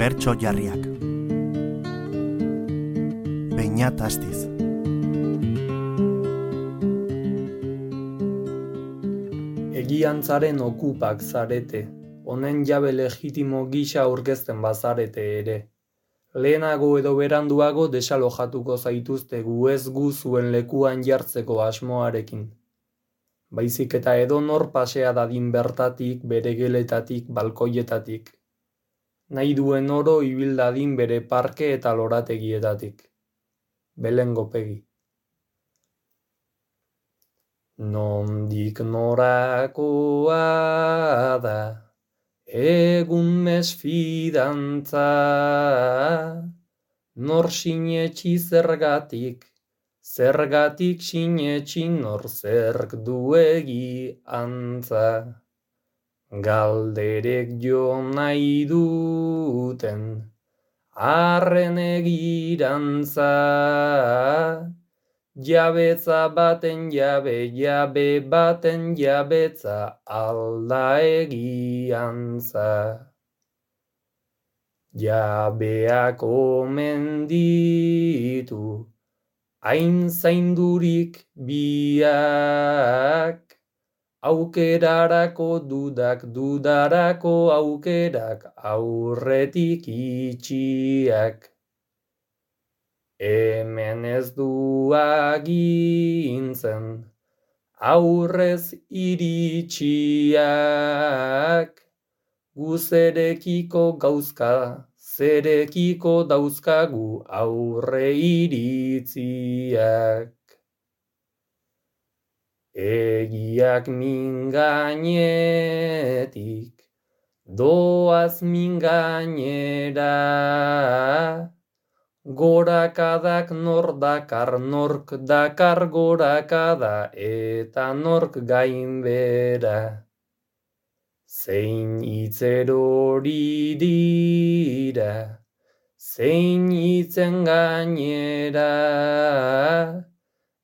Bertso jarriak Beinat astiz Egiantzaren okupak zarete, honen jabe legitimo gisa aurkezten bazarete ere. Lehenago edo beranduago desalojatuko zaituzte gu ez gu zuen lekuan jartzeko asmoarekin. Baizik eta edo nor pasea dadin bertatik, bere geletatik, balkoietatik. Nahi duen oro ibil dadin bere parke eta lorategietatik. Belen gopegi. Nondik norakoa da, egun mesfidantza, nor sinetxi zergatik, zergatik sinetxi nor zerk duegi antza. Galderek jo nahi duten, arren egirantza, Jabetza baten jabe, jabe baten jabetza alda egiantza. Jabeak omen ditu, hain zaindurik biak, aukerarako dudak, dudarako aukerak aurretik itxiak. Hemen ez du agintzen, aurrez iritsiak, gu zerekiko gauzka, zerekiko dauzkagu aurre iritziak. Egiak mingainetik, doaz mingainera, Gorakadak nor dakar nork dakar gorakada eta nork gainbera. Zein itzerori dira, zein itzen gainera.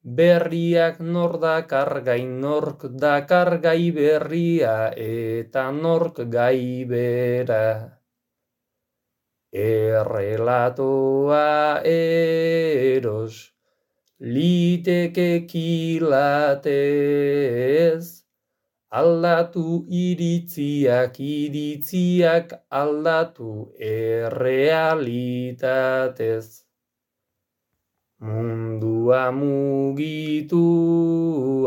Berriak nor dakar gain nork dakar gai berria eta nork gai bera. Errelatoa eros, liteke kilatez, aldatu iritziak, iritziak aldatu errealitatez. Mundua mugitu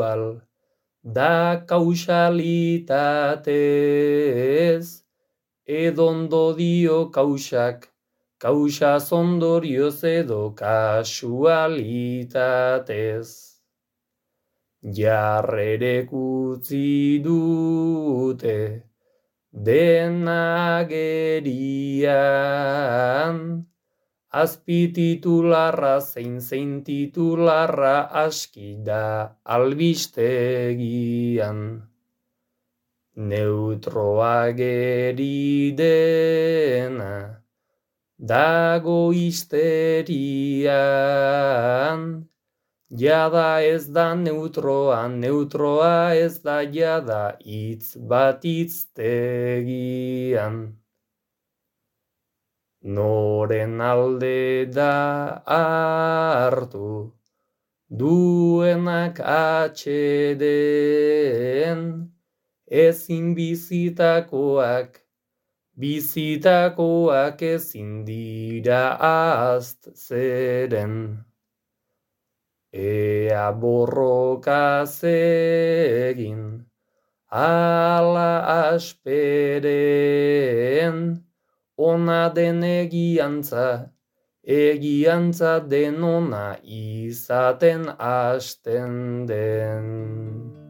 al, da kausalitatez, edondo dio kausak, kausa zondorioz edo kasualitatez. Jarrerek utzi dute denagerian, azpititularra zein zein titularra aski da albistegian. Neutroa geri dena, dago histerian, jada ez da neutroa, neutroa ez da jada hitz bat itztegian. Noren alde da hartu, duenak atxeden, ezin bizitakoak, bizitakoak ezin dira azt zeren. Ea borroka zegin, ala asperen, ona den egiantza, egiantza denona izaten hasten den.